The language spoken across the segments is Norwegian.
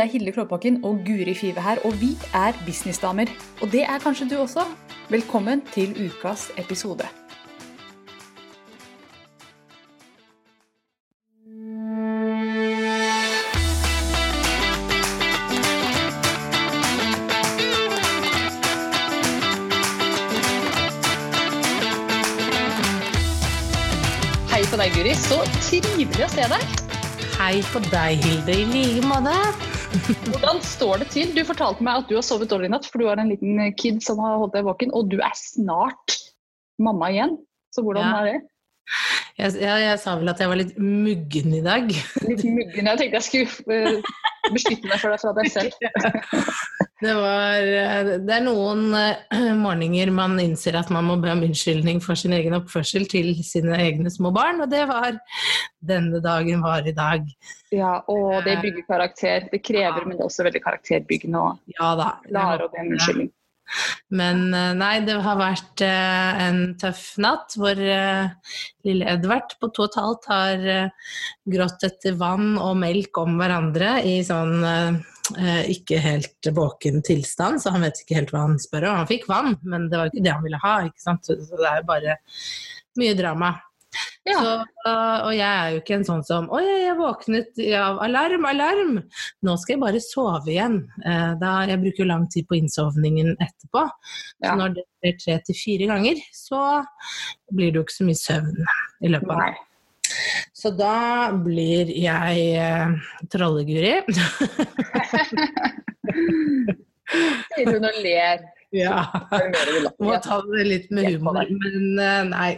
Det er Hilde Klåbakken og Guri Five her, og vi er businessdamer. Og det er kanskje du også. Velkommen til ukas episode. Hei på deg, Guri. Så trivelig å se deg. Hei på deg, Hilde. I like måte. Hvordan står det til? Du fortalte meg at du har sovet dårlig i natt, for du har en liten kid som har holdt deg våken, og du er snart mamma igjen. Så hvordan Ja. er det? Jeg, jeg, jeg sa vel at jeg var litt muggen i dag. Litt muggen. Jeg tenkte jeg skulle eh, beskytte meg for deg fra deg selv. Det, var, eh, det er noen eh, morgener man innser at man må be om unnskyldning for sin egen oppførsel til sine egne små barn, og det var denne dagen var i dag. Ja, og det bygger karakter. Det krever, men det er også veldig karakterbyggende å Ja da. klare å be om unnskyldning. Men eh, nei, det har vært eh, en tøff natt hvor eh, lille Edvard på to og et halvt har eh, grått etter vann og melk om hverandre i sånn eh, eh, ikke helt våken tilstand, så han vet ikke helt hva han spør om. Han fikk vann, men det var ikke det han ville ha, ikke sant. Så det er jo bare mye drama. Ja. Så, øh, og jeg er jo ikke en sånn som Oi, jeg våknet av alarm, alarm! Nå skal jeg bare sove igjen. Eh, da, jeg bruker jo lang tid på innsovningen etterpå. Ja. Så når det blir tre til fire ganger, så blir det jo ikke så mye søvn i løpet av Nei. Så da blir jeg eh, trolleguri. Sier hun og ler. ja. Må ta det litt med humor, men eh, nei.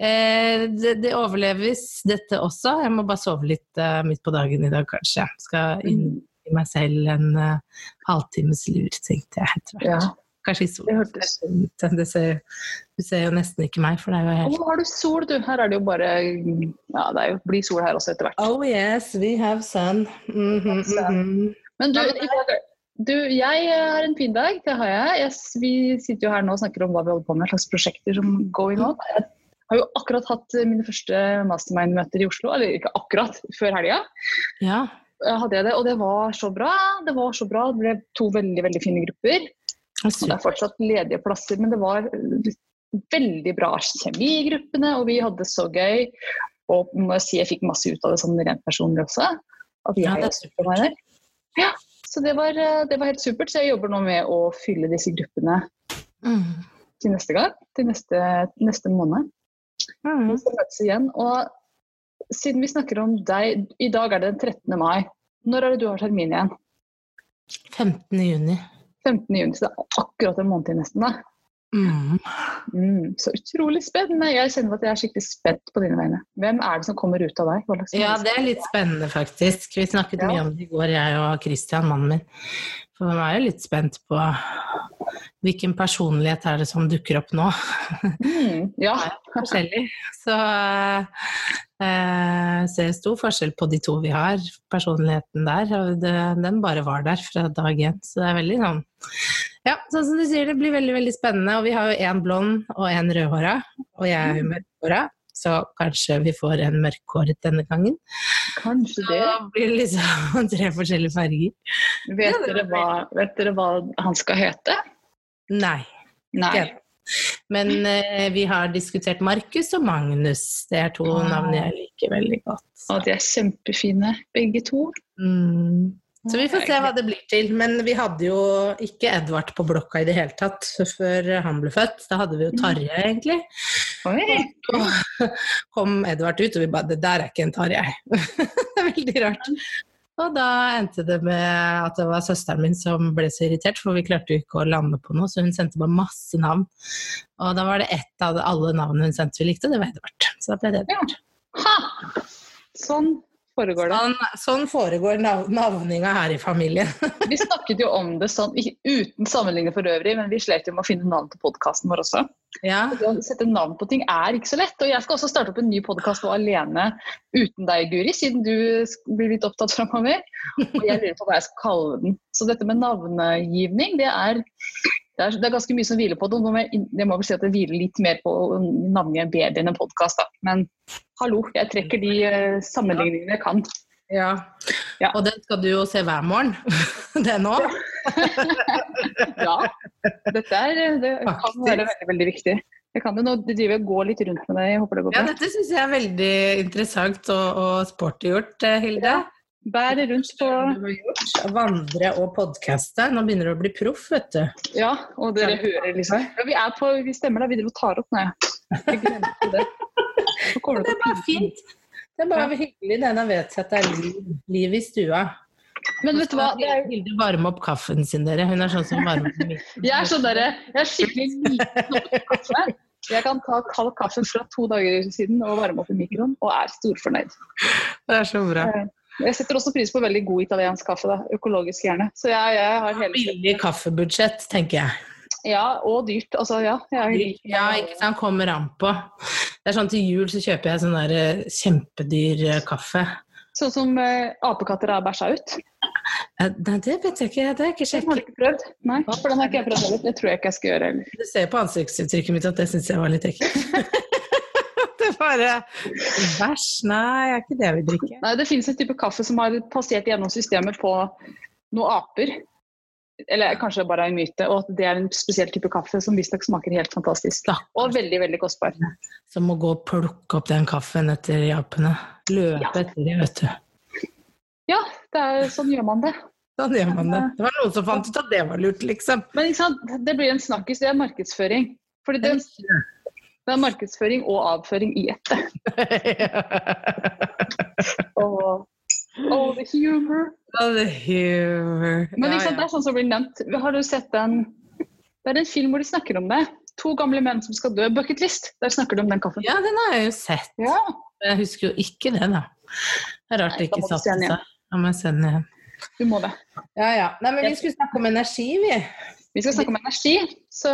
Eh, det, det overleves, dette også. Jeg må bare sove litt eh, midt på dagen i dag, kanskje. Skal inn Mm. i meg selv en eh, halvtimes lur, tenkte jeg etter hvert. Ja, Kanskje i det sol. hørtes Det ser, du ser jo nesten ikke meg, for det er jo helt nå har du sol, du. Her er det jo bare Ja, det jo, blir sol her også etter hvert. Oh yes, we have sun. Mm -hmm, Men du, men du, jeg har en fin dag. Det har jeg. Yes, Vi sitter jo her nå og snakker om hva vi holder på med, slags prosjekter som going on. Jeg har jo akkurat hatt mine første mastermind-møter i Oslo. Eller ikke akkurat, før helga. Ja. eh, Hadde jeg det, og det var så bra. Det var så bra. Det ble to veldig veldig fine grupper. Og Det er fortsatt ledige plasser, men det var veldig bra kjemi i gruppene, og vi hadde det så gøy. Og må jeg si jeg fikk masse ut av det sånn rent personlig også. At jeg Ja, det er der. Ja, så det var, eh, det var helt supert. Så jeg jobber nå med å fylle disse gruppene Mm. til neste gang. Til neste, neste måned. Mm. Så møtes igjen. Og siden vi snakker om deg, i dag er det den 13. mai. Når er det du har termin igjen? 15. juni. 15. juni, så det er akkurat en måned til nesten. da. Mm. Mm, så utrolig spennende. Jeg kjenner at jeg er skikkelig spent på dine vegne. Hvem er det som kommer ut av deg? Ja, det er litt spennende, faktisk. Vi snakket Ja. mye om det i går, jeg og Christian, mannen min. For man er jo litt spent på hvilken personlighet er det som dukker opp nå. Mm, ja. Forskjellig. Så eh, ser stor forskjell på de to vi har. Personligheten der, og det, den bare var der fra dag én. Så det er veldig sånn Ja, sånn som du sier, det blir veldig, veldig spennende. Og vi har jo én blond og én rødhåra, og jeg er jo mørkhåra. Så kanskje vi får en mørkhåret denne gangen. Kanskje det. Da blir det liksom tre forskjellige farger. Vet dere, hva, vet dere hva han skal hete? Nei. Nei. Men eh, vi har diskutert Markus og Magnus. Det er to Ah. navn jeg liker veldig godt. Og de er kjempefine, begge to. Mm. Så vi får se hva det blir til. Men vi hadde jo ikke Edvard på blokka i det hele tatt før han ble født. Da hadde vi jo Tarjei, egentlig. Og Og kom Edvard ut, og vi bare Det der er ikke en Tarjei. det er veldig rart. Og da endte det med at det var søsteren min som ble så irritert, for vi klarte jo ikke å lande på noe, så hun sendte bare masse navn. Og da var det ett av alle navnene hun sendte vi likte, og det var Edvard. Så da ble det Edvard. Ha! Sånn foregår det. Sånn, sånn foregår nav navninga her i familien. Vi snakket jo om det sånn, uten sammenligning for øvrig, men vi slet jo med å finne navn til podkasten vår også. ja. Å sette navn på ting er ikke så lett. Og jeg skal også starte opp en ny podkast alene uten deg, Guri, siden du blir litt opptatt framover. Og jeg lurer på hva jeg skal kalle den. Så dette med navngivning, det er, det er, det er ganske mye som hviler på det. Nå må jeg, jeg må vel si at det hviler litt mer på navngi en baby enn en podkast. Men hallo, jeg trekker de eh, sammenligningene jeg kan. Ja. Ja. Og den skal du jo se hver morgen. Den òg. Ja. Dette er, det kan være veldig, veldig viktig. Jeg kan jo nå drive og gå litt rundt med det. Jeg håper det går bra. Ja, dette syns jeg er veldig interessant og, og sporty gjort, eh, Hilde. Ja. Bære rundt på. Vandre og podkaste. Nå begynner du å bli proff, vet du. Ja, og dere hører liksom ja, Vi er på, vi stemmer da, vi driver og tar opp. nå, jeg glemte det. Det det er bare fint. Det er bare hyggelig. Denne vet at det er liv, liv i stua. Men vet du hva, det er, Hilde varme opp kaffen sin, dere. Hun er sånn som varmer opp jeg er sånn derre Jeg er skikkelig liten kaffe. Jeg kan ta kald kaffe fra to dager siden og varme opp i mikroen, og er storfornøyd. Det er så bra. Jeg setter også pris på veldig god italiensk kaffe, da. økologisk gjerne. Så jeg, jeg har hele Billig kaffebudsjett, tenker jeg. Ja, og dyrt. Altså, ja. Jeg, Ja, ikke sant. Kommer an på. Det er sånn Til jul så kjøper jeg sånn der eh, kjempedyr eh, kaffe. Sånn som eh, apekatter har bæsja ut. Nei, det vet jeg ikke. Det har jeg ikke Den har du ikke prøvd? Nei, for den har ikke jeg prøvd heller. Det tror jeg ikke jeg skal gjøre heller. Du ser på ansiktsuttrykket mitt at det syns jeg var litt ekkelt. bare Bæsj? Nei, er ikke det vi drikker. Nei, det finnes en type kaffe som har passert gjennom systemet på noen aper. Eller kanskje bare en myte, og at det er en spesiell type kaffe som visstnok smaker helt fantastisk. Og veldig, veldig kostbar. Som å gå og plukke opp den kaffen etter japene. Løpe Ja. etter dem, vet du. Ja, det er, sånn gjør man det. Sånn gjør man det. Det var noen som fant ut at det var lurt, liksom. Men det blir en snakkis, det er markedsføring. Fordi det, det er markedsføring og avføring i ett. Og, og the humor. Oh, the humor. Men Ja, det er sånn som blir nevnt. Har du sett den Det er en film hvor de snakker om det. To gamle menn som skal dø. Bucketlist. Der snakker de om den kaffen. ja, den har jeg jo sett. Ja. Jeg husker jo ikke det, da. Det er rart det Nei, ikke satte seg. Da må jeg se den igjen. Du må det. Ja, ja. Nei, men vi skulle snakke om energi, vi. Vi skal snakke om energi. Så.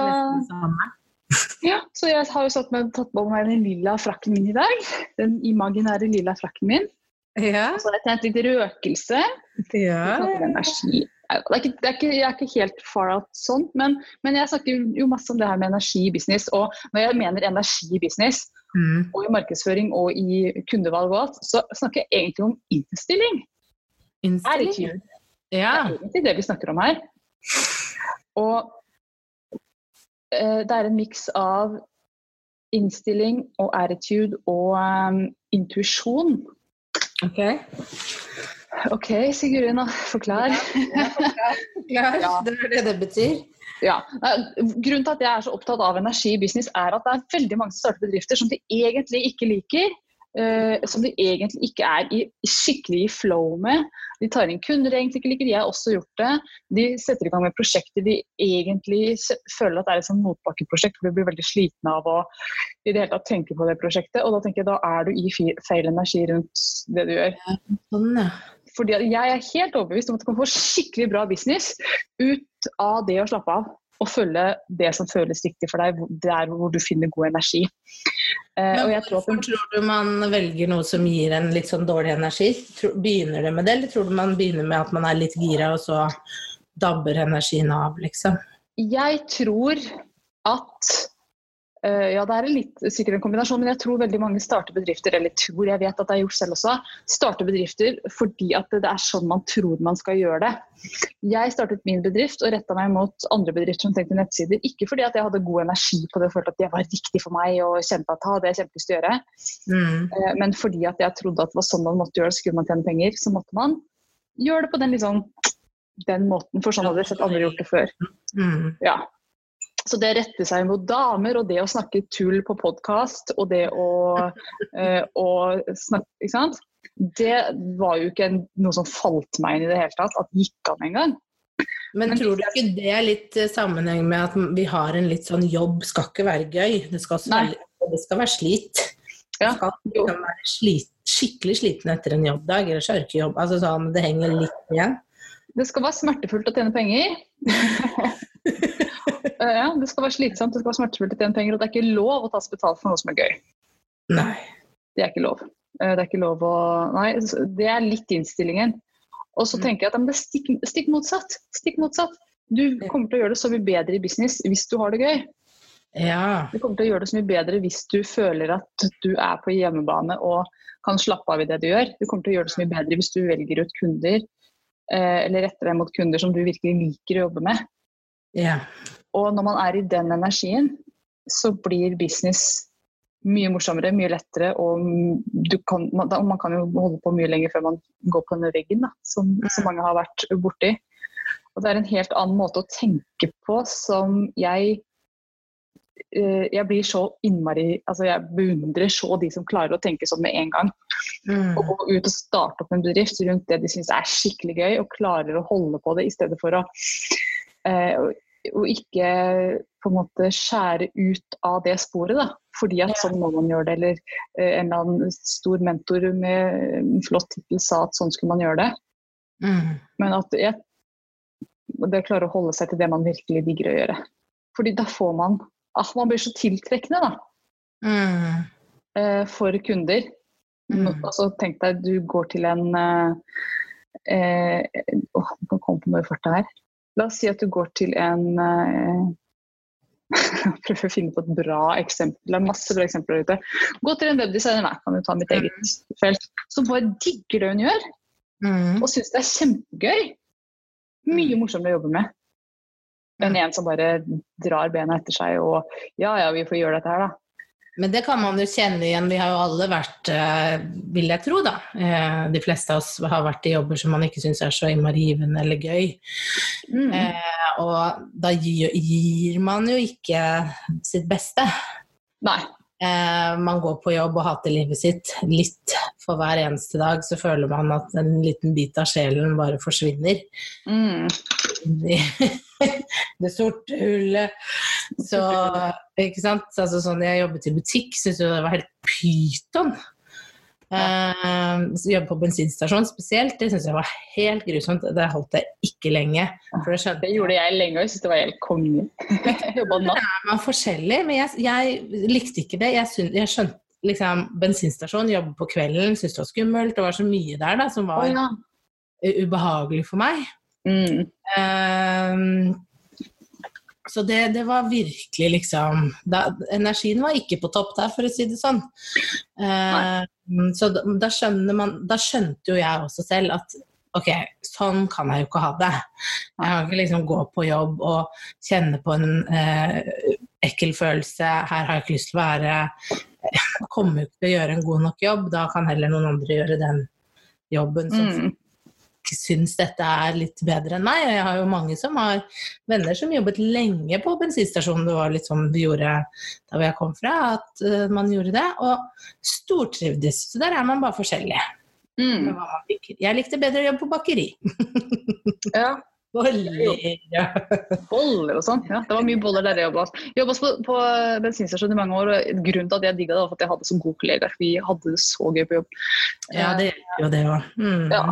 Ja, så jeg har jo satt med, tatt på meg den lilla frakken min i dag. Den imaginære lilla frakken min. Ja. Så har jeg tent litt røkelse. ja. Energi. Det er ikke, det er ikke, jeg er ikke helt far out sånn, men, men jeg snakker jo masse om det her med energi i business. Og når jeg mener energi i business, Mm. og i markedsføring og i kundevalg og alt, så snakker jeg egentlig om innstilling. Innstilling. Er Det Ja. er egentlig det vi snakker om her. Og det er en miks av innstilling og attitude og um, intuisjon. Ok. OK, Sigurd, forklar. Ja, Ja. det er det det betyr. Ja. Grunnen til at jeg er så opptatt av energi i business, er at det er veldig mange som starter bedrifter som de egentlig ikke liker. Eh, som de egentlig ikke er i, skikkelig i flow med. De tar inn kunder de egentlig ikke liker, de har også gjort det. De setter i gang med prosjekter de egentlig føler at det er et sånn motbakkeprosjekt hvor de blir veldig sliten av å i det hele tatt tenke på det prosjektet. Og da tenker jeg da er du i feil energi rundt det du gjør. Sånn, ja. Fordi jeg er helt overbevist om at du kan få skikkelig bra business ut av det å slappe av og følge det som føles riktig for deg, der hvor du finner god energi. Eh, Men jeg tror hvorfor tror du man velger noe som gir en litt sånn dårlig energi? Begynner det med det, eller tror du man begynner med at man er litt gira, og så dabber energien av, liksom? Jeg tror at Ja, det er litt, sikkert en kombinasjon, men jeg tror veldig mange starter bedrifter, eller tror, jeg vet at det er gjort selv også, starter bedrifter fordi at det er sånn man tror man skal gjøre det. Jeg startet min bedrift og retta meg mot andre bedrifter som tenkte nettsider. Ikke fordi at jeg hadde god energi på det og følte at det var riktig for meg og kjente at «Ha, det er kjempelyst til å gjøre. Mm. Eh, Men fordi at jeg trodde at det var sånn man måtte gjøre det, skulle man tjene penger, så måtte man gjøre det på den, liksom, den måten, for sånn hadde jeg sett andre gjort det før. Mm. Ja. Så det rette seg mot damer, og det å snakke tull på podkast, og det å, eh, å snakke Ikke sant? Det var jo ikke noe som falt meg inn i det hele tatt, at det gikk an engang. Men tror du ikke det er litt eh, sammenheng med at vi har en litt sånn jobb skal ikke være gøy, det skal, være, det skal være slit. Ja, skal jo. kan være slit, skikkelig sliten etter en jobbdag, eller sørkejobb. Altså sånn, det henger litt igjen. Det skal være smertefullt å tjene penger. Eh, ja, det skal være slitsomt, det skal være smertefullt å tjene penger, og det er ikke lov å tas betalt for noe som er gøy. Nei. Det er ikke lov. Eh, Det er ikke lov å Nei, det er litt innstillingen. Og så Mm. tenker jeg at men det er stikk, stikk motsatt. Stikk motsatt. Du kommer til å gjøre det så mye bedre i business hvis du har det gøy. Ja. Du kommer til å gjøre det så mye bedre hvis du føler at du er på hjemmebane og kan slappe av i det du gjør. Du kommer til å gjøre det så mye bedre hvis du velger ut kunder, eh, eller retter deg mot kunder som du virkelig liker å jobbe med. ja. Og når man er i den energien, så blir business mye morsommere, mye lettere, og du kan, man, man kan jo holde på mye lenger før man går på denne veggen, da, som, som mange har vært borti. Og det er en helt annen måte å tenke på som jeg eh, jeg blir så innmari altså Jeg beundrer så de som klarer å tenke sånn med en gang. Mm. Å gå ut og starte opp en bedrift rundt det de syns er skikkelig gøy, og klarer å holde på det i stedet for å eh, å- å ikke på en måte skjære ut av det sporet, da. Fordi at sånn må man gjøre det, eller eh, en eller annen stor mentor med en flott tittel sa at sånn skulle man gjøre det. Mm. Men at jeg, det klarer å holde seg til det man virkelig digger å gjøre. Fordi da får man ah, Man blir så tiltrekkende, da. Mm. eh, for kunder. Mm. Altså, tenk deg du går til en eh, eh, åh, Jeg kan komme på noe i farta her. La oss si at du går til en eh, Prøver å finne på et bra eksempel. Det er masse bra eksempler ute. Gå til en webdesigner, nei, kan du ta mitt eget felt, som bare digger det hun gjør, Mm. og syns det er kjempegøy. Mye morsommere å jobbe med enn en som bare drar bena etter seg og ja ja, vi får gjøre dette her, da. Men det kan man jo kjenne igjen. Vi har jo alle vært, eh, vil jeg tro, da. Eh, De fleste av oss har vært i jobber som man ikke syns er så innmari givende eller gøy. Mm. Eh, og da gir, gir man jo ikke sitt beste. Nei. Eh, man går på jobb og hater livet sitt litt for hver eneste dag, så føler man at en liten bit av sjelen bare forsvinner. Mm. I det sorte hullet. Så, ikke sant? Altså, sånn, jeg jobbet i butikk, syntes jo det var helt pyton. Eh, så jobbe på bensinstasjon spesielt, det syntes jeg var helt grusomt. Det holdt jeg ikke lenge. Det Det gjorde jeg lenge, òg, syntes det var helt konge. Jobba natt. er man forskjellig, men jeg, jeg likte ikke det. Jeg, synes, jeg skjønte liksom bensinstasjon, jobbe på kvelden, syntes det var skummelt. Det var så mye der da, som var ja. ubehagelig for meg. Mm. Um, så det, det var virkelig liksom da, Energien var ikke på topp der, for å si det sånn. Uh, så da, da, man, da skjønte jo jeg også selv at ok, sånn kan jeg jo ikke ha det. Jeg kan ikke liksom gå på jobb og kjenne på en eh, ekkel følelse. Her har jeg ikke lyst til å være. Jeg kommer ikke til å gjøre en god nok jobb. Da kan heller noen andre gjøre den jobben som Mm. Syns dette er litt bedre enn meg. Og jeg har jo mange som har venner som jobbet lenge på bensinstasjonen. Det var litt sånn vi gjorde da jeg kom fra, at eh, man gjorde det. Og stortrivdes. Så der er man bare forskjellig. Mm. Jeg likte bedre å jobbe på bakeri. Ja. Boller. Ja. Boller og sånn. Ja, det var mye boller der jeg jobba. Jobba på, på bensinstasjon i mange år. og Grunnen til at jeg digga det, var at jeg hadde så gode kollegaer. Vi hadde det så gøy på jobb. ja, det gjør jo det òg. Mm. Ja.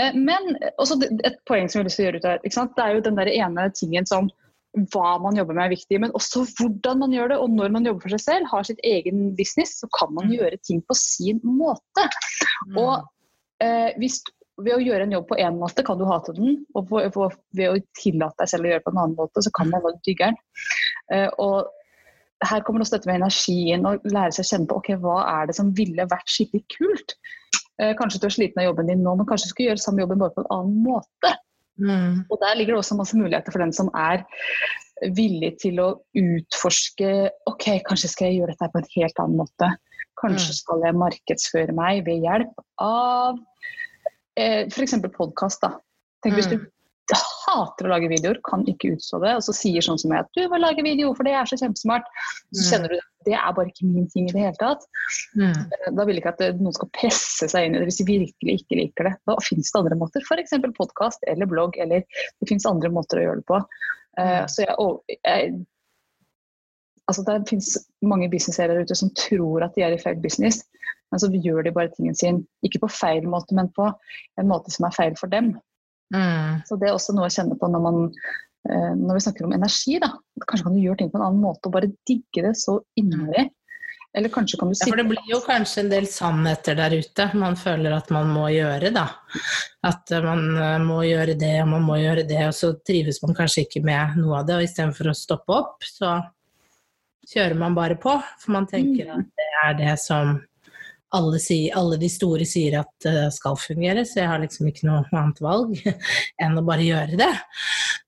Eh, Men også et poeng som jeg har lyst til å gjøre ut av det er jo den der ene tingen som hva man jobber med er viktig, men også hvordan man gjør det. Og når man jobber for seg selv, har sitt egen business, så kan man Mm. gjøre ting på sin måte. Mm. Og eh, hvis, ved å gjøre en jobb på én måte, kan du hate den. Og ved å tillate deg selv å gjøre det på en annen måte, så kan man være digger. Eh, og her kommer også dette med energien og lære seg å kjenne på ok, hva er det som ville vært skikkelig kult. Eh, kanskje du er sliten av jobben din nå, men kanskje du skal gjøre samme jobben bare på en annen måte. Mm. Og der ligger det også masse muligheter for den som er villig til å utforske ok, kanskje skal jeg gjøre dette på en helt annen måte. Kanskje Mm. skal jeg markedsføre meg ved hjelp av eh, f.eks. podkast. Tenk hvis du hater å lage videoer, kan ikke utstå det, og så sier sånn som jeg at du må lage video, for det er så kjempesmart. Så Mm. kjenner du det er bare ikke min ting i det hele tatt. Mm. Da vil jeg ikke at eh, noen skal presse seg inn i det hvis de virkelig ikke liker det. Da finnes det andre måter, f.eks. podkast eller blogg, eller det finnes andre måter å gjøre det på. Eh, Mm. så jeg, og, jeg Altså, det finnes mange businesseiere ute som tror at de er i feil business, men så gjør de bare tingen sin ikke på feil måte, men på en måte som er feil for dem. Mm. Så det er også noe å kjenne på når man eh, når vi snakker om energi. da. Kanskje kan du gjøre ting på en annen måte og bare digge det så innmari. Eller kanskje kan du Ja, for det blir jo kanskje en del sannheter der ute man føler at man må gjøre, da. At eh, man eh, må gjøre det og man må gjøre det, og så trives man kanskje ikke med noe av det. Og istedenfor å stoppe opp, så kjører man bare på. For man tenker Mm. at det er det som alle, si, alle de store sier at det skal fungere, så jeg har liksom ikke noe annet valg enn å bare gjøre det.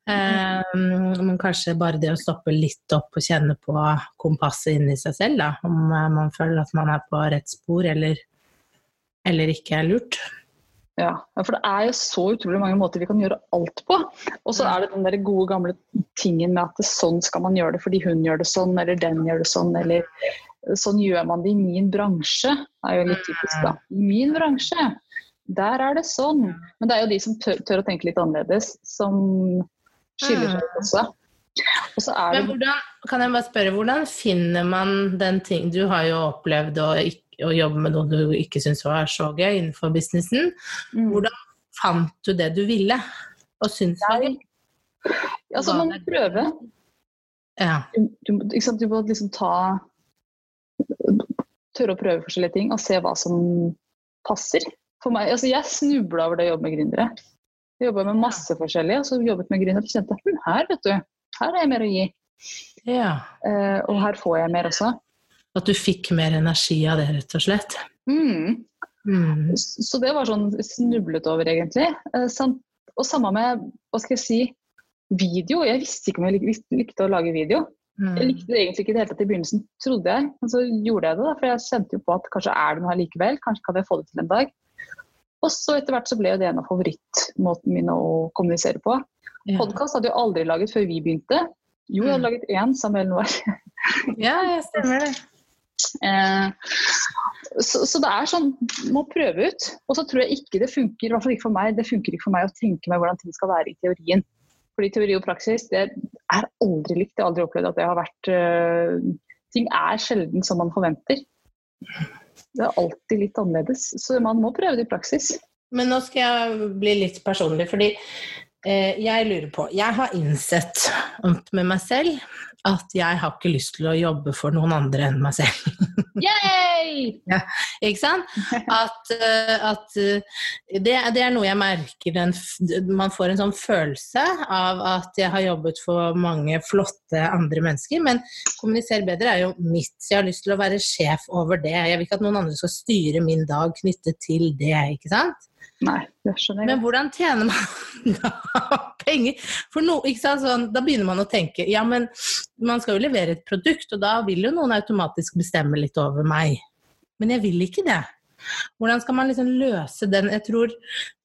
Um, men kanskje bare det å stoppe litt opp og kjenne på kompasset inni seg selv, da. Om eh, man føler at man er på rett spor eller, eller ikke er lurt. Ja, for det er jo så utrolig mange måter vi kan gjøre alt på. Og så er det den der gode gamle tingen med at sånn skal man gjøre det fordi hun gjør det sånn, eller den gjør det sånn, eller sånn gjør man det i min bransje. Er jo litt typisk, da. I min bransje, der er det sånn. Men det er jo de som tør, tør å tenke litt annerledes, som skiller seg ut også. Og så er Men hvordan, kan jeg bare spørre, hvordan finner man den ting Du har jo opplevd å, å jobbe med noe du ikke syns var så gøy innenfor businessen. Mm. Hvordan fant du det du ville? Og syntes var gøy? Altså, man må prøve. Ja. du, du, du må liksom ta Tørre å prøve forskjellige ting og se hva som passer. For meg, altså Jeg snubla over det å jobbe med gründere. Jeg jobba med masse forskjellige, og så jobbet med gründere og kjente hm, her, vet du, her er jeg mer å gi. ja. Eh, og her får jeg mer også. At du fikk mer energi av det, rett og slett. Mm. Mm. Så det var sånn snublet over, egentlig. Eh, samt, og samme med, hva skal jeg si, video. Jeg visste ikke om jeg lik, likte å lage video. Jeg Mm. likte det egentlig ikke i det hele tatt i begynnelsen, trodde jeg. Men så gjorde jeg det, da, for jeg kjente jo på at kanskje er det noe her likevel. Kanskje kan jeg få det til en dag. Og så etter hvert så ble det en av favorittmåtene mine å kommunisere på. Ja. Podkast hadde jeg aldri laget før vi begynte. Jo, jeg hadde Mm. laget én, Samuel Noir. ja, jeg stemmer det. Eh, så, så det er sånn, må prøve ut. Og så tror jeg ikke det funker, i hvert fall ikke for meg, det funker ikke for meg å tenke meg hvordan ting skal være i teorien. Fordi teori og praksis det er aldri likt. Jeg har aldri opplevd at det har vært uh, Ting er sjelden som man forventer. Det er alltid litt annerledes. Så man må prøve det i praksis. Men nå skal jeg bli litt personlig, fordi eh, jeg lurer på Jeg har innsett med meg selv at jeg har ikke lyst til å jobbe for noen andre enn meg selv. Yay! Ikke sant? At, eh, at eh, det, det er noe jeg merker den, Man får en sånn følelse av at jeg har jobbet for mange flotte andre mennesker, men kommunisere bedre er jo mitt. Så jeg har lyst til å være sjef over det. Jeg vil ikke at noen andre skal styre min dag knyttet til det, ikke sant? Nei, det skjønner jeg. Men hvordan tjener man da penger? For no? Sånn, da begynner man å tenke ja, men man skal jo levere et produkt, og da vil jo noen automatisk bestemme litt over meg. Men jeg vil ikke det. Hvordan skal man liksom løse den? Jeg tror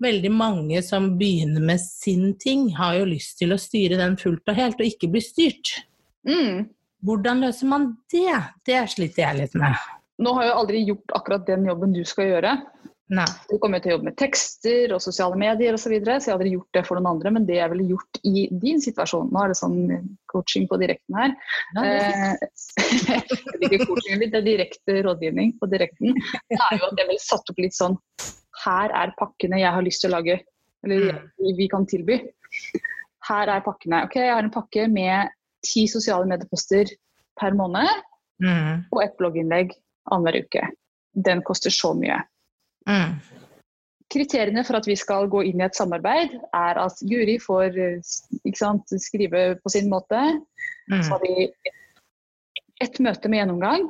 veldig mange som begynner med sin ting, har jo lyst til å styre den fullt og helt, og ikke bli styrt. Mm. Hvordan løser man det? Det sliter jeg litt med. Nå har jeg aldri gjort akkurat den jobben du skal gjøre. Nei. Du kommer jo til å jobbe med tekster og sosiale medier osv., så, videre, så jeg hadde gjort det for noen andre. Men det jeg ville gjort i din situasjon Nå er det sånn coaching på direkten her. Ja, det- Eh, er ikke coaching, det er direkte rådgivning på direkten. Det er jo at jeg ville satt opp litt sånn Her er pakkene jeg har lyst til å lage. Eller vi kan tilby. Her er pakkene. Ok, jeg har en pakke med ti sosiale medieposter per måned Mm. og et blogginnlegg annenhver uke. Den koster så mye. Mm. Kriteriene for at vi skal gå inn i et samarbeid, er at Guri får sant, skrive på sin måte. Mm. Så har vi ett møte med gjennomgang.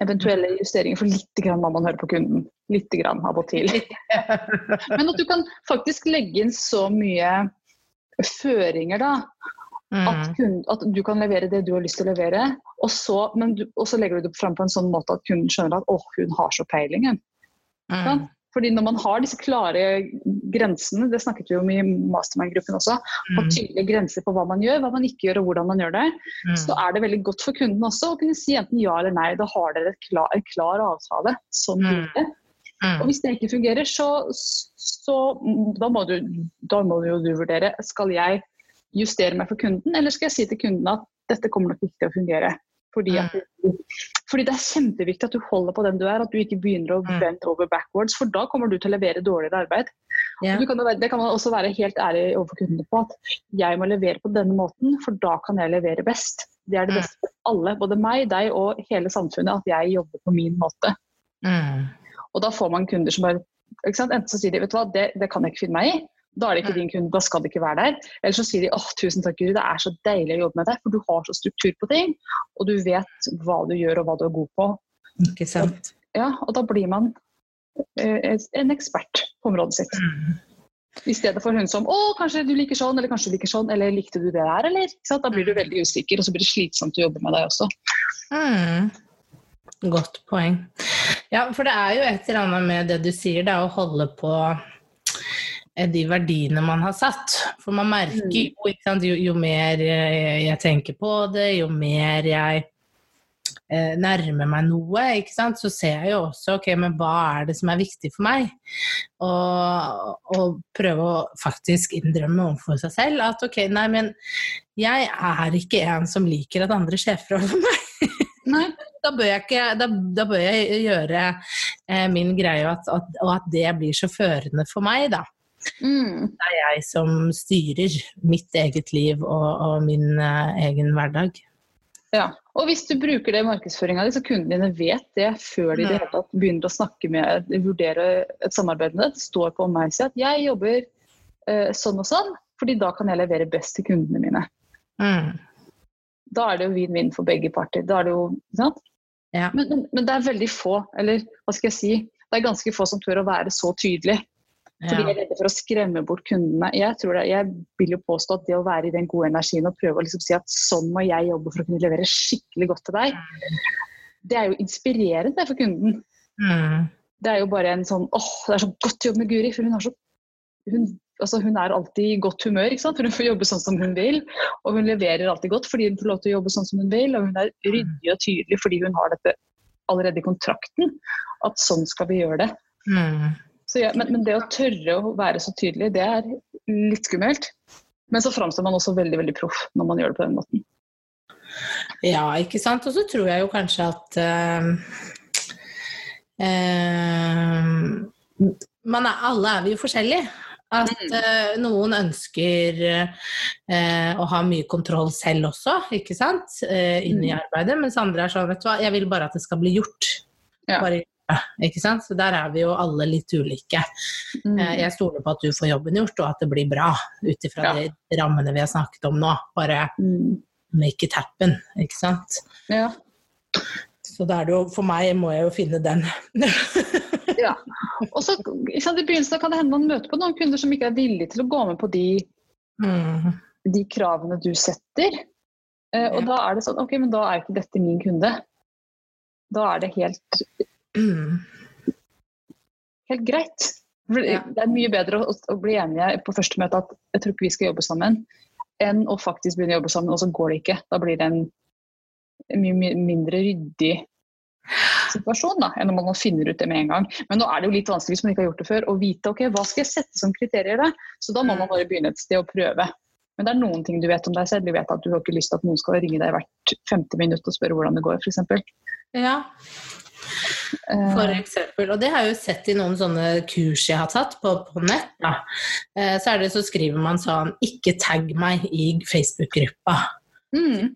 Eventuelle justeringer, for litt grann må man høre på kunden. Litt grann av og til. Men at du kan faktisk legge inn så mye føringer, da. At, Mm. kunden, at du kan levere det du har lyst til å levere, og så, men du, og så legger du det fram på en sånn måte at kunden skjønner at 'å, hun har så peiling. Hun». Mm. Fordi når man har disse klare grensene, det snakket vi om i mastermind-gruppen også, og Mm. tydelige grenser på hva man gjør, hva man ikke gjør og hvordan man gjør det, Mm. så er det veldig godt for kunden også å kunne si enten ja eller nei. Da har dere et klar, en klar avtale. Sånn Mm. blir det. Og Mm. hvis det ikke fungerer, så, så da, må du, da må jo du vurdere skal jeg justere meg for kunden, eller skal jeg si til kunden at dette kommer nok ikke til å fungere. Fordi, at, fordi det er kjempeviktig at du holder på den du er, at du ikke begynner å bent over backwards, for da kommer du til å levere dårligere arbeid. Yeah. Du kan, det kan man også være helt ærlig overfor kundene på, at jeg må levere på denne måten, for da kan jeg levere best. Det er det Mm. beste for alle, både meg, deg og hele samfunnet, at jeg jobber på min måte. Mm. Og da får man kunder som bare? Enten så sier de vet du hva, det, det kan jeg ikke finne meg i. Da er det ikke din kunde, da skal det ikke være der. Eller så sier de åh, tusen takk, Guri, det er så deilig å jobbe med deg, for du har så struktur på ting, og du vet hva du gjør og hva du er god på. Ikke sant. Ja, og da blir man eh, en ekspert på området sitt. Mm. I stedet for hun som 'Å, kanskje du liker sånn', eller 'kanskje du liker sånn', eller 'likte du det der', eller? Da blir du veldig usikker, og så blir det slitsomt å jobbe med deg også. Mm. Godt poeng. Ja, for det er jo et eller annet med det du sier, det er å holde på de verdiene man har satt. For man merker jo, ikke sant, jo, jo mer eh, jeg tenker på det, jo mer jeg eh, nærmer meg noe, så ser jeg jo også ok, men hva er det som er viktig for meg? Og, og prøve å faktisk innrømme overfor seg selv at ok, nei, men jeg er ikke en som liker at andre sjefer over meg. Nei. Da bør jeg, ikke, da, da bør jeg gjøre eh, min greie, at, at, og at det blir så førende for meg, da. Mm. Det er jeg som styrer mitt eget liv og, og min uh, egen hverdag. Ja. Og hvis du bruker det i markedsføringa di, så kundene dine vet det før de det tatt begynner å snakke med, vurdere et samarbeid med deg. Det står på meg at jeg jobber uh, sånn og sånn, fordi da kan jeg levere best til kundene mine. Mm. Da er det jo vinn-vinn for begge parter. Da er det jo, ikke sant? Ja. Men, men, men det er veldig få, eller hva skal jeg si, det er ganske få som tør å være så tydelig. Fordi de er redde for å skremme bort kundene. Jeg, tror det, jeg vil jo påstå at det å være i den gode energien og prøve å liksom si at sånn må jeg jobbe for å kunne levere skikkelig godt til deg, det er jo inspirerende for kunden. Mm. Det er jo bare en sånn åh, det er så godt jobb med Guri, for hun, har så, hun, altså, hun er alltid i godt humør, ikke sant? for hun får jobbe sånn som hun vil. Og hun leverer alltid godt fordi hun får lov til å jobbe sånn som hun vil. Og hun er ryddig og tydelig fordi hun har dette allerede i kontrakten, at sånn skal vi gjøre det. Mm. Så ja, men, men det å tørre å være så tydelig, det er litt skummelt. Men så framstår man også veldig veldig proff når man gjør det på den måten. Ja, ikke sant. Og så tror jeg jo kanskje at uh, uh, man er, Alle er vi jo forskjellige. At uh, noen ønsker uh, å ha mye kontroll selv også, ikke sant, uh, inni i arbeidet. Mens andre er sånn, vet du hva, jeg vil bare at det skal bli gjort. Ja. Bare, ikke sant? Så der er vi jo alle litt ulike. Mm. Eh, Jeg stoler på at du får jobben gjort, og at det blir bra ut ifra Ja. de rammene vi har snakket om nå. Bare Mm. make it happen, ikke sant. Ja. Så da er det jo, for meg må jeg jo finne den. ja. Og så I begynnelsen kan det hende man møter på noen kunder som ikke er villige til å gå med på de, mm. de kravene du setter. Eh, og Ja. da er det sånn Ok, men da er ikke dette min kunde. Da er det helt. helt greit. Ja. Det er mye bedre å, å bli enige på første møte at jeg tror ikke vi skal jobbe sammen, enn å faktisk begynne å jobbe sammen, og så går det ikke. Da blir det en, mye mi- mindre ryddig situasjon da, enn om man finner ut det med en gang. Men nå er det jo litt vanskelig hvis man ikke har gjort det før, å vite ok, hva skal jeg sette som kriterier. da? Så da må man bare begynne et sted å prøve. Men det er noen ting du vet om deg selv. Du vet at du har ikke lyst til at noen skal ringe deg hvert femte minutt og spørre hvordan det går, f.eks. Ja, for eksempel. Og det har jeg jo sett i noen sånne kurs jeg har tatt på, på nett. Da. Eh, Så det så skriver man sånn 'ikke tagg meg i Facebook-gruppa'. Mm.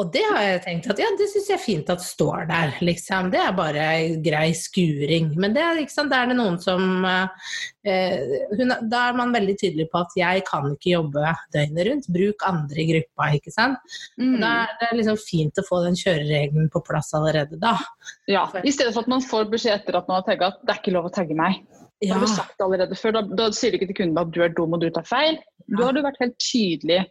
Og det har jeg tenkt at ja, det syns jeg er fint at står der, liksom. Det er bare grei skuring. Men det er, ikke sant, er det noen som eh, hun, Da er man veldig tydelig på at jeg kan ikke jobbe døgnet rundt. Bruk andre i gruppa, ikke sant. Mm. Da er det liksom fint å få den kjøreregelen på plass allerede da. Ja, I stedet for at man får beskjed etter at man har tagga at det er ikke lov å tagge meg. Da har du sagt det allerede før. Da, da sier du ikke til kunden at du er dum og du tar feil. Da har du vært helt tydelig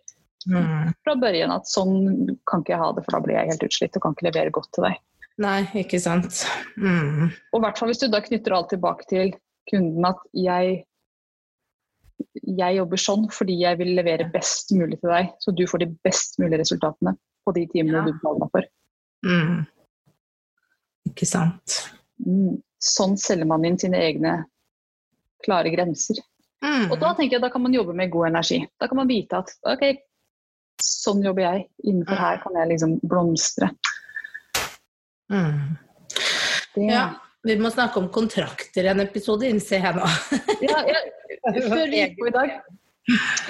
Mm. fra børjen at sånn kan ikke jeg ha det, for da blir jeg helt utslitt og kan ikke levere godt til deg. Nei, ikke sant. Mm. Og i hvert fall hvis du da knytter alt tilbake til kunden at jeg jeg jobber sånn fordi jeg vil levere best mulig til deg, så du får de best mulige resultatene på de timene Ja. du betaler meg for. Mm. Ikke sant. Mm. Sånn selger man inn sine egne klare grenser. Mm. Og da tenker jeg da kan man jobbe med god energi. Da kan man vite at ok, sånn jobber jeg. Innenfor her kan jeg liksom blomstre. Mm. Ja, vi må snakke om kontrakter i en episode, innser jeg nå. Ja, ja, før vi gikk på i dag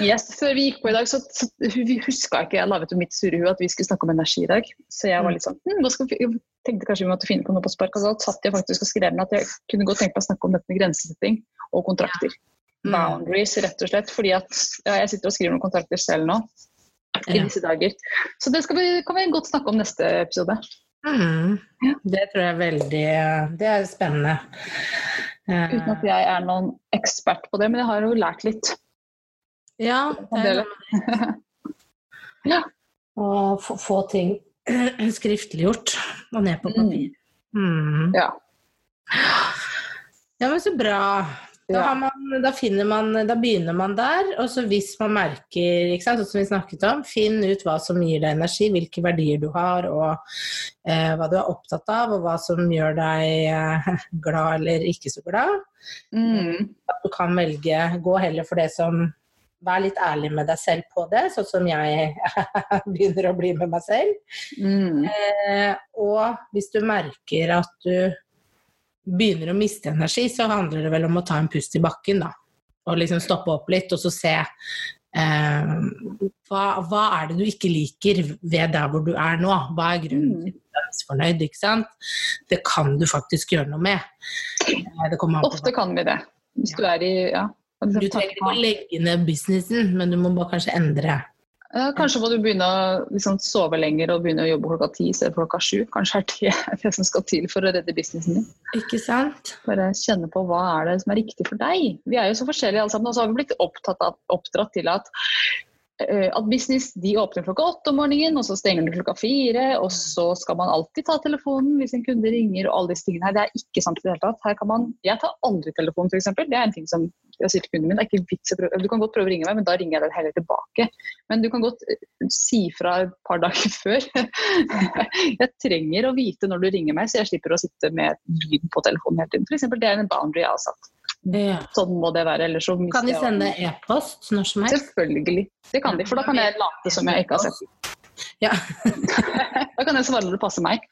Yes, før vi gikk på i dag, så, så jeg huska ikke jeg la ut mitt sure hue at vi skulle snakke om energi i dag. Så jeg var litt sånn hm, skal vi, jeg tenkte kanskje vi måtte finne på noe på spark. Og så satt jeg faktisk og skrev ned at jeg kunne godt tenke meg å snakke om dette med grensesetting og kontrakter. Mm. boundaries, rett og slett. Fordi at ja, jeg sitter og skriver noen kontrakter selv nå i disse dager. Så det vi, kan vi godt snakke om neste episode. Mm. Ja. Det tror jeg er veldig Det er spennende. Eh, Uten at jeg er noen ekspert på det, men jeg har jo lært litt. Ja, det er. Ja. Å få, få ting skriftliggjort og ned på Mm. papir. Mm. Ja. Ja, men så bra. Da, har man, da, finner man, da begynner man der, og så hvis man merker, ikke sant, sånn som vi snakket om, finn ut hva som gir deg energi, hvilke verdier du har, og eh, hva du er opptatt av, og hva som gjør deg eh, glad eller ikke så glad. Mm. At du kan velge, gå heller for det som Vær litt ærlig med deg selv på det, sånn som jeg begynner å bli med meg selv. Mm. Eh, og hvis du merker at du begynner å miste energi, så handler det vel om å ta en pust i bakken, da. Og liksom stoppe opp litt, og så se eh, hva, hva er det du ikke liker ved der hvor du er nå? Hva er grunnen Mm. til at du er misfornøyd? Ikke sant? Det kan du faktisk gjøre noe med. Eh, Ofte kan vi det. Hvis du er i ja. Du trenger ikke å legge ned businessen, men du må bare kanskje endre. Ja, Kanskje må du begynne å liksom, sove lenger og begynne å jobbe klokka ti istedenfor klokka sju. Kanskje er det det som skal til for å redde businessen din. Ikke sant? Bare kjenne på hva er det som er riktig for deg. Vi er jo så forskjellige alle sammen, og så har vi blitt opptatt av, oppdratt til at eh, at business de åpner klokka åtte om morgenen, og så stenger de klokka fire. Og så skal man alltid ta telefonen hvis en kunde ringer og alle disse tingene her. Det er ikke sant i det hele tatt. Her kan man, jeg tar aldri telefonen f.eks. Det er en ting som jeg sier til kunden min. Det er ikke vits å prøve. Du kan godt prøve å ringe meg, men da ringer jeg deg heller tilbake. Men du kan godt eh, si fra et par dager før. jeg trenger å vite når du ringer meg, så jeg slipper å sitte med lyd på telefonen hele tiden. Eksempel, det er en boundary jeg har satt. Ja. Sånn må det være. ellers så Kan de sende e-post når som helst? Selvfølgelig. Det kan de, for da kan jeg late som jeg ikke har sett. Ja. Da kan jeg svare når det passer meg.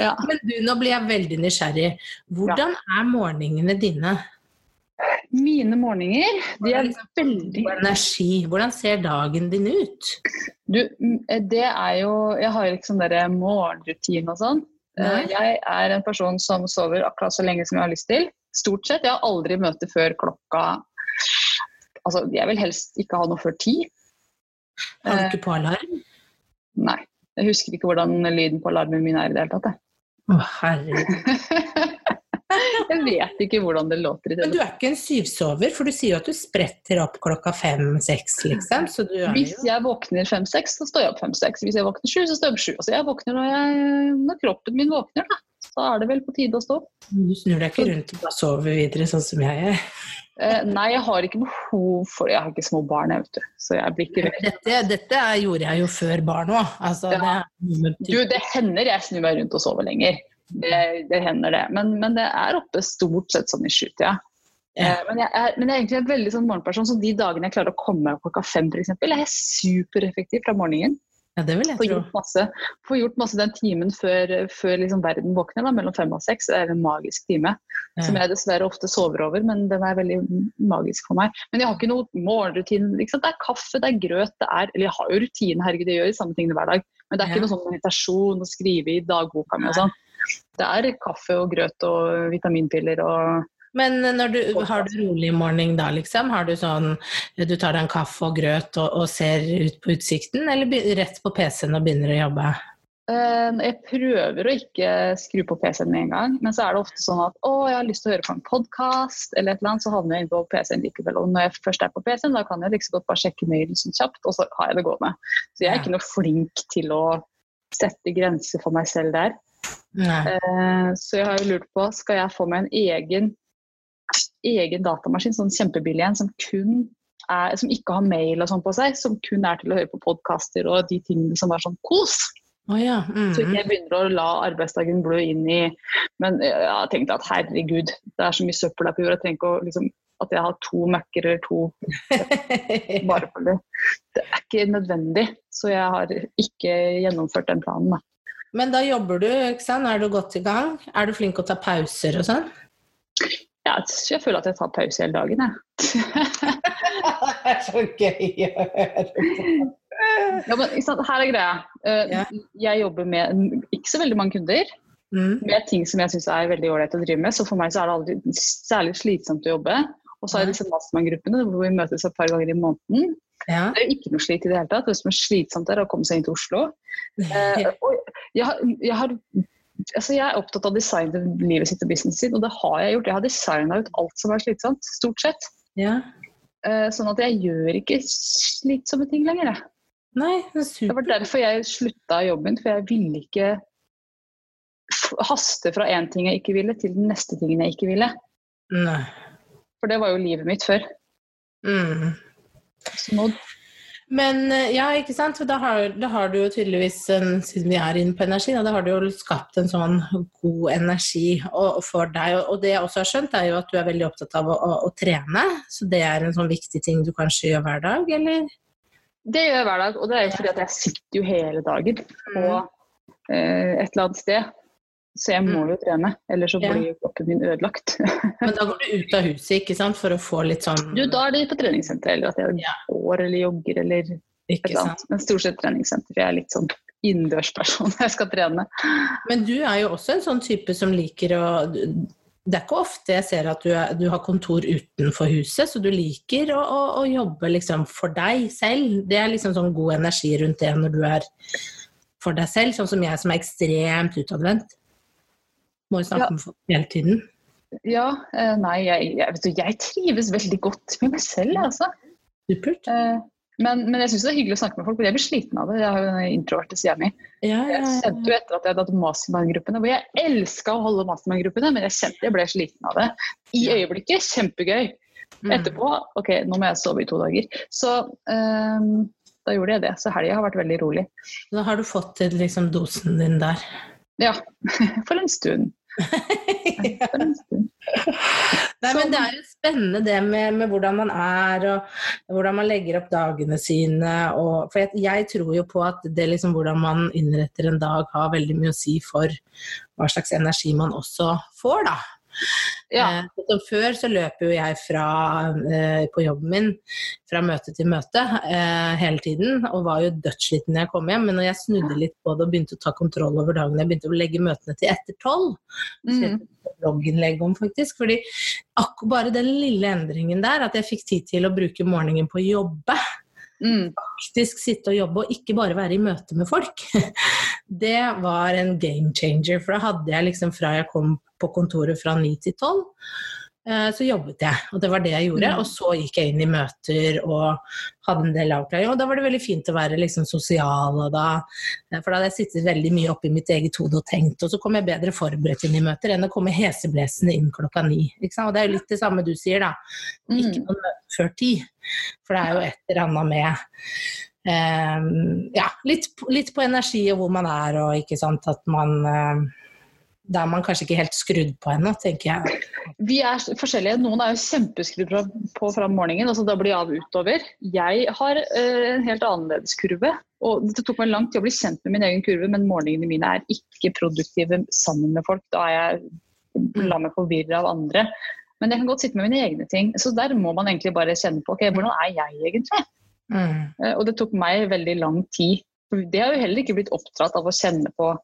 Ja. Men du, nå blir jeg veldig nysgjerrig. Hvordan er morgenene dine? Mine morgener, de er veldig energi. Hvordan ser dagen din ut? Du, mm, det er jo Jeg har liksom derre morgenrutine og sånn. Eh, Jeg er en person som sover akkurat så lenge som jeg har lyst til. Stort sett. Jeg har aldri møte før klokka Altså, jeg vil helst ikke ha noe før ti. Har du Eh. ikke på alarm? Nei. Jeg husker ikke hvordan lyden på alarmen min er i det hele tatt. Å, herregud. Jeg vet ikke hvordan det låter i Men du er ikke en syvsover, for du sier jo at du spretter opp klokka fem-seks, liksom. Så du Hvis jo jeg våkner fem-seks, så står jeg opp fem-seks. Hvis jeg våkner sju, så står jeg opp sju. Altså jeg våkner når, jeg, når kroppen min våkner, da. Så er det vel på tide å stå. Du snur deg ikke rundt og bare sover videre, sånn som jeg gjør. Eh, nei, jeg har ikke behov for Jeg har ikke små barn, jeg, vet du. Så jeg blir ikke rødt. Dette, dette gjorde jeg jo før barn òg. Altså, Ja. det, Du, det hender jeg snur meg rundt og sover lenger. Det, det hender det. Men, men det er oppe stort sett sånn i sjutida. Ja. Ja. Men, jeg er, men jeg er egentlig en veldig sånn morgenperson, så de dagene jeg klarer å komme klokka fem, f.eks., er jeg supereffektiv fra morgenen. Ja, det vil jeg få gjort masse, få gjort masse den timen før, før liksom verden våkner, da, mellom fem og seks. Det er en magisk time som jeg dessverre ofte sover over, men den er veldig magisk for meg. Men jeg har ikke noe morgenrutine. Ikke? Det er kaffe, det er grøt, det er Eller jeg har jo rutine, herregud, jeg gjør samme tingene hver dag. Men det er Ja. ikke noe sånn meditasjon å skrive i dagboka mi og sånn. Det er kaffe og grøt og vitaminpiller og Men når du, har du rolig morgen da, liksom? Har du sånn Du tar deg en kaffe og grøt og, og ser ut på utsikten, eller rett på PC-en og begynner å jobbe? Eh, Jeg prøver å ikke skru på PC-en med en gang, men så er det ofte sånn at å, jeg har lyst til å høre på en podkast, eller et eller annet, så havner jeg inn på PC-en likevel. Og når jeg først er på PC-en, da kan jeg liksom godt bare sjekke mailen sånn kjapt, og så har jeg det gående. Så jeg er ikke noe flink til å sette grenser for meg selv der. Nei. Eh, Så jeg har jo lurt på, skal jeg få meg en egen, egen datamaskin, sånn kjempebillig en, som kun er, som ikke har mail og sånn på seg, som kun er til å høre på podkaster og de tingene som er sånn kos. Oh, ja. Så ikke Mm. jeg begynner å la arbeidsdagen blø inn i Men jeg har tenkt at herregud, det er så mye søppel der på jorda. Jeg trenger ikke å liksom at jeg har to Mac-er eller to bare for det. Det er ikke nødvendig. Så jeg har ikke gjennomført den planen, da. Men da jobber du, ikke sant? Er du godt i gang? Er du flink å ta pauser og sånn? Ja, jeg føler at jeg tar pause hele dagen, jeg. det er så gøy å høre. Ja, men her er greia. Eh, Jeg jobber med ikke så veldig mange kunder, Mm. med ting som jeg syns er veldig ålreit å drive med. Så for meg så er det aldri særlig slitsomt å jobbe. Og så er det disse mastermind-gruppene hvor vi møtes et par ganger i måneden. Ja. Det er jo ikke noe slit i det hele tatt. Det som er slitsomt, er å komme seg inn til Oslo. Eh, og jeg, har- jeg, har, altså jeg er opptatt av å designe livet sitt og businessen sin, og det har jeg gjort. Jeg har designa ut alt som er slitsomt, stort sett. ja. Eh, sånn at jeg gjør ikke slitsomme ting lenger. Jeg. Nei, det er Det var derfor jeg slutta jobben, for jeg ville ikke haste fra én ting jeg ikke ville, til den neste tingen jeg ikke ville. Nei. For det var jo livet mitt før. Mm. Så nå Men eh, ja, ikke sant. Da har, da har du jo tydeligvis, en, siden vi er inne på energi, da, har du jo skapt en sånn god energi og, for deg. Og, og det jeg også har skjønt, er jo at du er veldig opptatt av å, å, å trene. Så det er en sånn viktig ting du kanskje gjør hver dag, eller? Det gjør jeg hver dag, og det er jo fordi at jeg sitter jo hele dagen på eh, et eller annet sted. Så jeg må jo trene, ellers så blir jo kroppen min ødelagt. Men da går du ut av huset, ikke sant, for å få litt sånn Du, da er det på treningssenter, eller at jeg Ja. går eller jogger eller et eller annet. Men stort sett treningssenter, for jeg er litt sånn innendørsperson når jeg skal trene. Men du er jo også en sånn type som liker å Det er ikke ofte jeg ser at du, er, du har kontor utenfor huset, så du liker å, å, å jobbe liksom for deg selv. Det er liksom sånn god energi rundt det når du er for deg selv, sånn som jeg som er ekstremt utadvendt. Må jo snakke Ja. med folk hele tiden. Ja, eh, nei, jeg, jeg, vet du, jeg trives veldig godt med meg selv, altså. Supert. Eh, men, men jeg syns det er hyggelig å snakke med folk, for jeg blir sliten av det. Jeg har jo den introverte sida mi. Ja, ja, Jeg kjente jo etter at jeg hadde hatt mastermind-gruppene, hvor jeg elska å holde mastermind-gruppene, men jeg kjente jeg ble sliten av det. I øyeblikket kjempegøy. Mm. Etterpå ok, nå må jeg sove i to dager. Så um, da gjorde jeg det. Så helga har vært veldig rolig. Da har du fått til liksom dosen din der. Ja, for en stund. For en stund. Nei, men Det er jo spennende det med, med hvordan man er og hvordan man legger opp dagene sine. Og, for jeg, jeg tror jo på at det liksom hvordan man innretter en dag har veldig mye å si for hva slags energi man også får, da. Ja. Eh, så før så løper jo jeg fra, eh, på jobben min fra møte til møte eh, hele tiden, og var jo dødssliten når jeg kom hjem. Men når jeg snudde litt på det og begynte å ta kontroll over dagen, jeg begynte å legge møtene til etter tolv, Mm. blogginnlegg om, faktisk. Fordi akkurat bare den lille endringen der, at jeg fikk tid til å bruke morgenen på å jobbe, Mm. faktisk sitte og jobbe og ikke bare være i møte med folk, det var en game changer. For da hadde jeg liksom fra jeg kom på kontoret fra ni til tolv, eh, så jobbet jeg, og det var det jeg gjorde. Mm. Og så gikk jeg inn i møter og hadde en del avklaring. Og da var det veldig fint å være liksom sosial, da, eh, for da hadde jeg sittet veldig mye oppi mitt eget hode og tenkt, og så kom jeg bedre forberedt inn i møter enn å komme heseblesende inn klokka ni. Og det er jo litt det samme du sier, da. Ikke noen noe møte før ti. For det er jo et eller annet med Um, ja, litt, litt på energi og hvor man er, og ikke sant at man eh, Da er man kanskje ikke helt skrudd på ennå, tenker jeg. Vi er forskjellige. Noen er jo kjempeskrudd på fra morgenen, altså da blir jeg av utover. Jeg har eh, en helt annerledes kurve. Og det tok meg lang tid å bli kjent med min egen kurve, men morgenene mine er ikke produktive sammen med folk. Da er jeg la meg forvirre av andre. Men jeg kan godt sitte med mine egne ting. Så der må man egentlig bare kjenne på ok, hvordan er jeg egentlig. Mm. Eh, Og det tok meg veldig lang tid. Det har jo heller ikke blitt oppdratt av å kjenne på.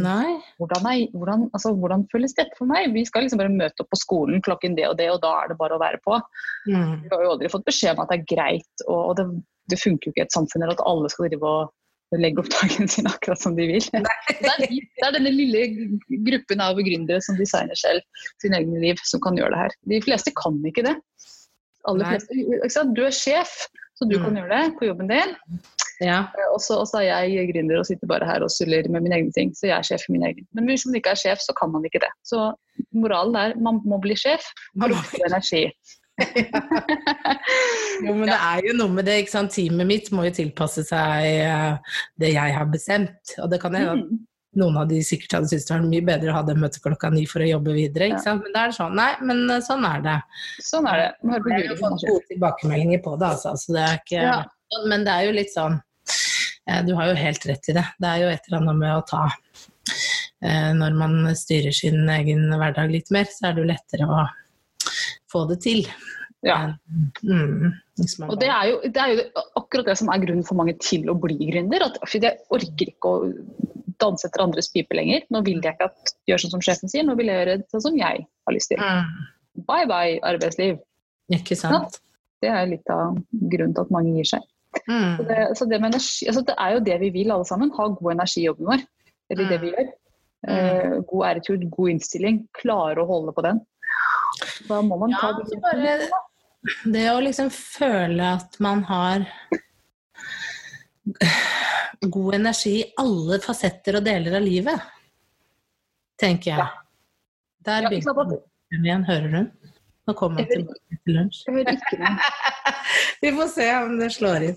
Hvordan, er, hvordan, altså, hvordan føles dette for meg? Vi skal liksom bare møte opp på skolen klokken det og det, og da er det bare å være på. Mm. Vi har jo aldri fått beskjed om at det er greit, og, og det, det funker jo ikke i et samfunn at alle skal drive og legge opp dagen sin akkurat som de vil. Det er, det er denne lille gruppen av gründere som designer selv sin egen liv, som kan gjøre det her. De fleste kan ikke det. Fleste? Du er sjef, så du Mm. kan gjøre det på jobben din. Ja. Og så er jeg gründer og sitter bare her og suller med mine egne ting. Så jeg er sjef i min egen. Men hvis man ikke er sjef, så kan man ikke det. Så moralen er man må bli sjef for å få energi. Jo, men det er jo noe med det, ikke sant. Teamet mitt må jo tilpasse seg eh, det jeg har bestemt. Og det kan hende at Mm. noen av de sikkert hadde syntes det var mye bedre å ha det møtet klokka ni for å jobbe videre. Ikke sant? Men det er sånn. Nei, men eh, sånn er det. Sånn er det. Jeg har fått gode tilbakemeldinger på det, altså. Så det er ikke, Ja. Men det er jo litt sånn eh, Du har jo helt rett i det. Det er jo et eller annet med å ta eh, Når man styrer sin egen hverdag litt mer, så er det jo lettere å få det til. Ja. Mm, Og det er, jo, det er jo akkurat det som er grunnen for mange til å bli gründer. At jeg orker ikke å danse etter andres pipe lenger. Nå vil jeg ikke at gjøre sånn som sjefen sier, nå vil jeg gjøre sånn som jeg har lyst til. Mm. Bye bye, arbeidsliv. Ikke sant? Det er litt av grunnen til at mange gir seg. Så Mm. det, så det, med energi, altså det er jo det vi vil alle sammen. Ha god energi i jobben vår. Eller det vi gjør. Eh, god æretur, god innstilling. Klare å holde på den. Da må man ta Ja, de så bare det å liksom føle at man har god energi i alle fasetter og deler av livet, tenker jeg. Ja, Der begynner ja, igjen, hører hun? Nå kommer han tilbake til lunsj. Jeg hører ikke noe. Vi får se om det slår inn.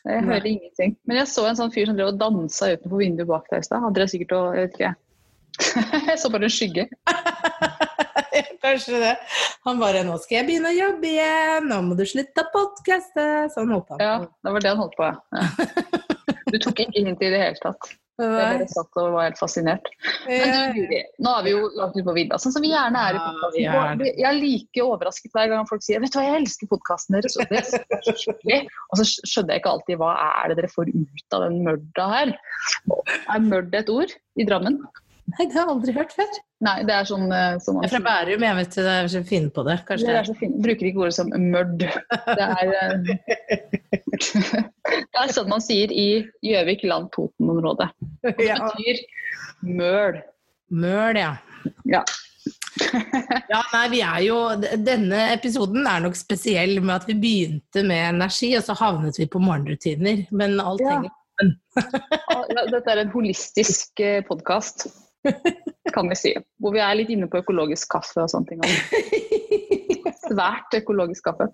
Jeg hører ingenting. Men jeg så en sånn fyr som drev og dansa utenfor vinduet bak deg i stad. Han drev sikkert og Jeg vet ikke. Jeg så bare en skygge. Kanskje det. Han bare 'Nå skal jeg begynne å jobbe igjen, nå må du slutte å podkaste'. Sånn holdt han Ja, det var det han holdt på, ja. Du tok ikke hint i det hele tatt. Jeg bare satt og var helt fascinert. Men du, Guri, nå er vi jo langt ute på vidda, sånn som vi gjerne er i podkasten. Jeg er like overrasket hver gang folk sier 'vet du hva, jeg elsker podkasten deres'. Og, det er og så skjønner jeg ikke alltid hva er det dere får ut av den mørda her. Er mørd et ord i Drammen? Nei, det har jeg aldri hørt før. Nei, det er sånn eh, som man Jeg er fra. Bærum, jeg vet det er så fine på det. Kanskje Det er så fint. Bruker ikke ordet som mørd. Det er, eh, det er sånn man sier i Gjøvik, Land, Toten-området. Det betyr møl. Møl, ja. Ja. Ja, nei, vi er jo Denne episoden er nok spesiell med at vi begynte med energi, og så havnet vi på morgenrutiner. Men alt Ja. henger Ja, Dette er en holistisk podkast, kan vi si. Hvor vi er litt inne på økologisk kaffe og sånne ting. Svært økologisk kaffe.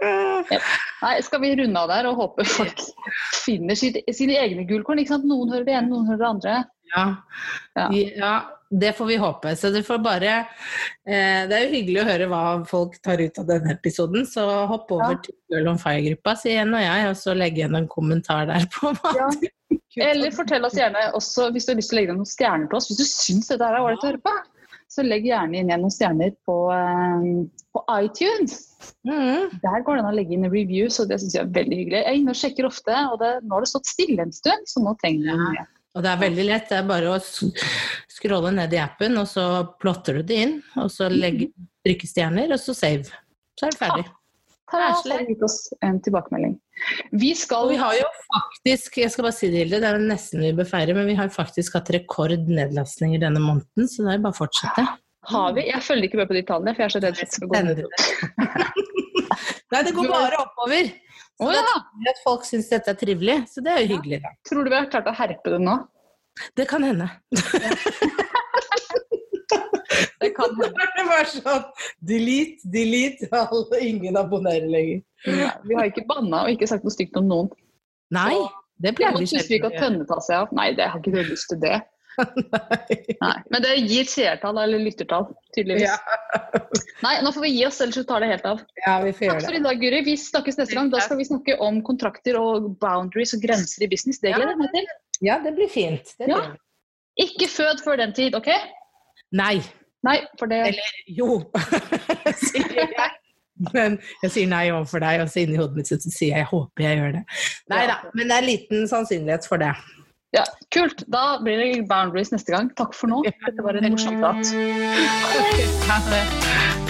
Nei, skal vi runde av der og håpe folk finner sitt, sine egne gullkorn? Noen hører det ene, noen hører det andre. Ja. Ja. ja, det får vi håpe. Så det får bare eh, Det er jo hyggelig å høre hva folk tar ut av denne episoden, så hopp over Ja. til Girl on Fire-gruppa, sier en og jeg, og så legge igjen en kommentar der på hva Ja. du Eller fortell oss gjerne også, hvis du har lyst til å legge noen stjerner til oss, hvis du syns dette er ålreit å høre på, så legg gjerne inn igjen noen stjerner på, eh, på iTunes. mm. Der går det an å legge inn reviews, og det syns jeg er veldig hyggelig. Jeg er inne og sjekker ofte, og det, nå har det stått stille en stund, så nå trenger vi mye. Og det er veldig lett. Det er bare å scrolle ned i appen, og så plotter du det inn. Og så legger, trykker stjerner, og så save. Så er det ferdig. Ta Og gitt oss en tilbakemelding. Vi skal Og vi har jo faktisk, jeg skal bare si det, Hilde, det er nesten vi bør feire, men vi har faktisk hatt rekordnedlastninger denne måneden, så det er bare å fortsette. Har vi? Jeg følger ikke med på de tallene, for jeg er så redd for at det skal gå ned. Nei, det går bare oppover. Så oh, ja! at folk syns dette er trivelig, så det er jo hyggelig. Ja. Tror du vi har klart å herpe det nå? Det kan hende. Det kan hende. Det var sånn delete, delete, alle, ingen abonnerer lenger. Nei, Vi har ikke banna og ikke sagt noe stygt om noen. Nei, det Det pleier vi sjelden å gjøre. Tønne tar seg av. Nei, det har ikke du lyst til det. Nei. Men det gir seertall eller lyttertall, tydeligvis. Ja. Nei, nå får vi gi oss, ellers så tar det helt av. Ja, vi får Takk for det. i dag, Guri. Vi snakkes neste gang. Da skal vi snakke om kontrakter og boundaries og grenser i business. Det gleder jeg meg til. Ja, det blir fint. Det Ja. Ikke fød før den tid, OK? Nei. Nei, for det Eller jo, sier jeg. Men jeg sier nei overfor deg, og så inni hodet mitt så sier jeg jeg håper jeg gjør det. Nei da, men det er liten sannsynlighet for det. Ja, Kult. Da blir det boundaries neste gang. Takk for nå. Dette var en morsom prat. Ha det.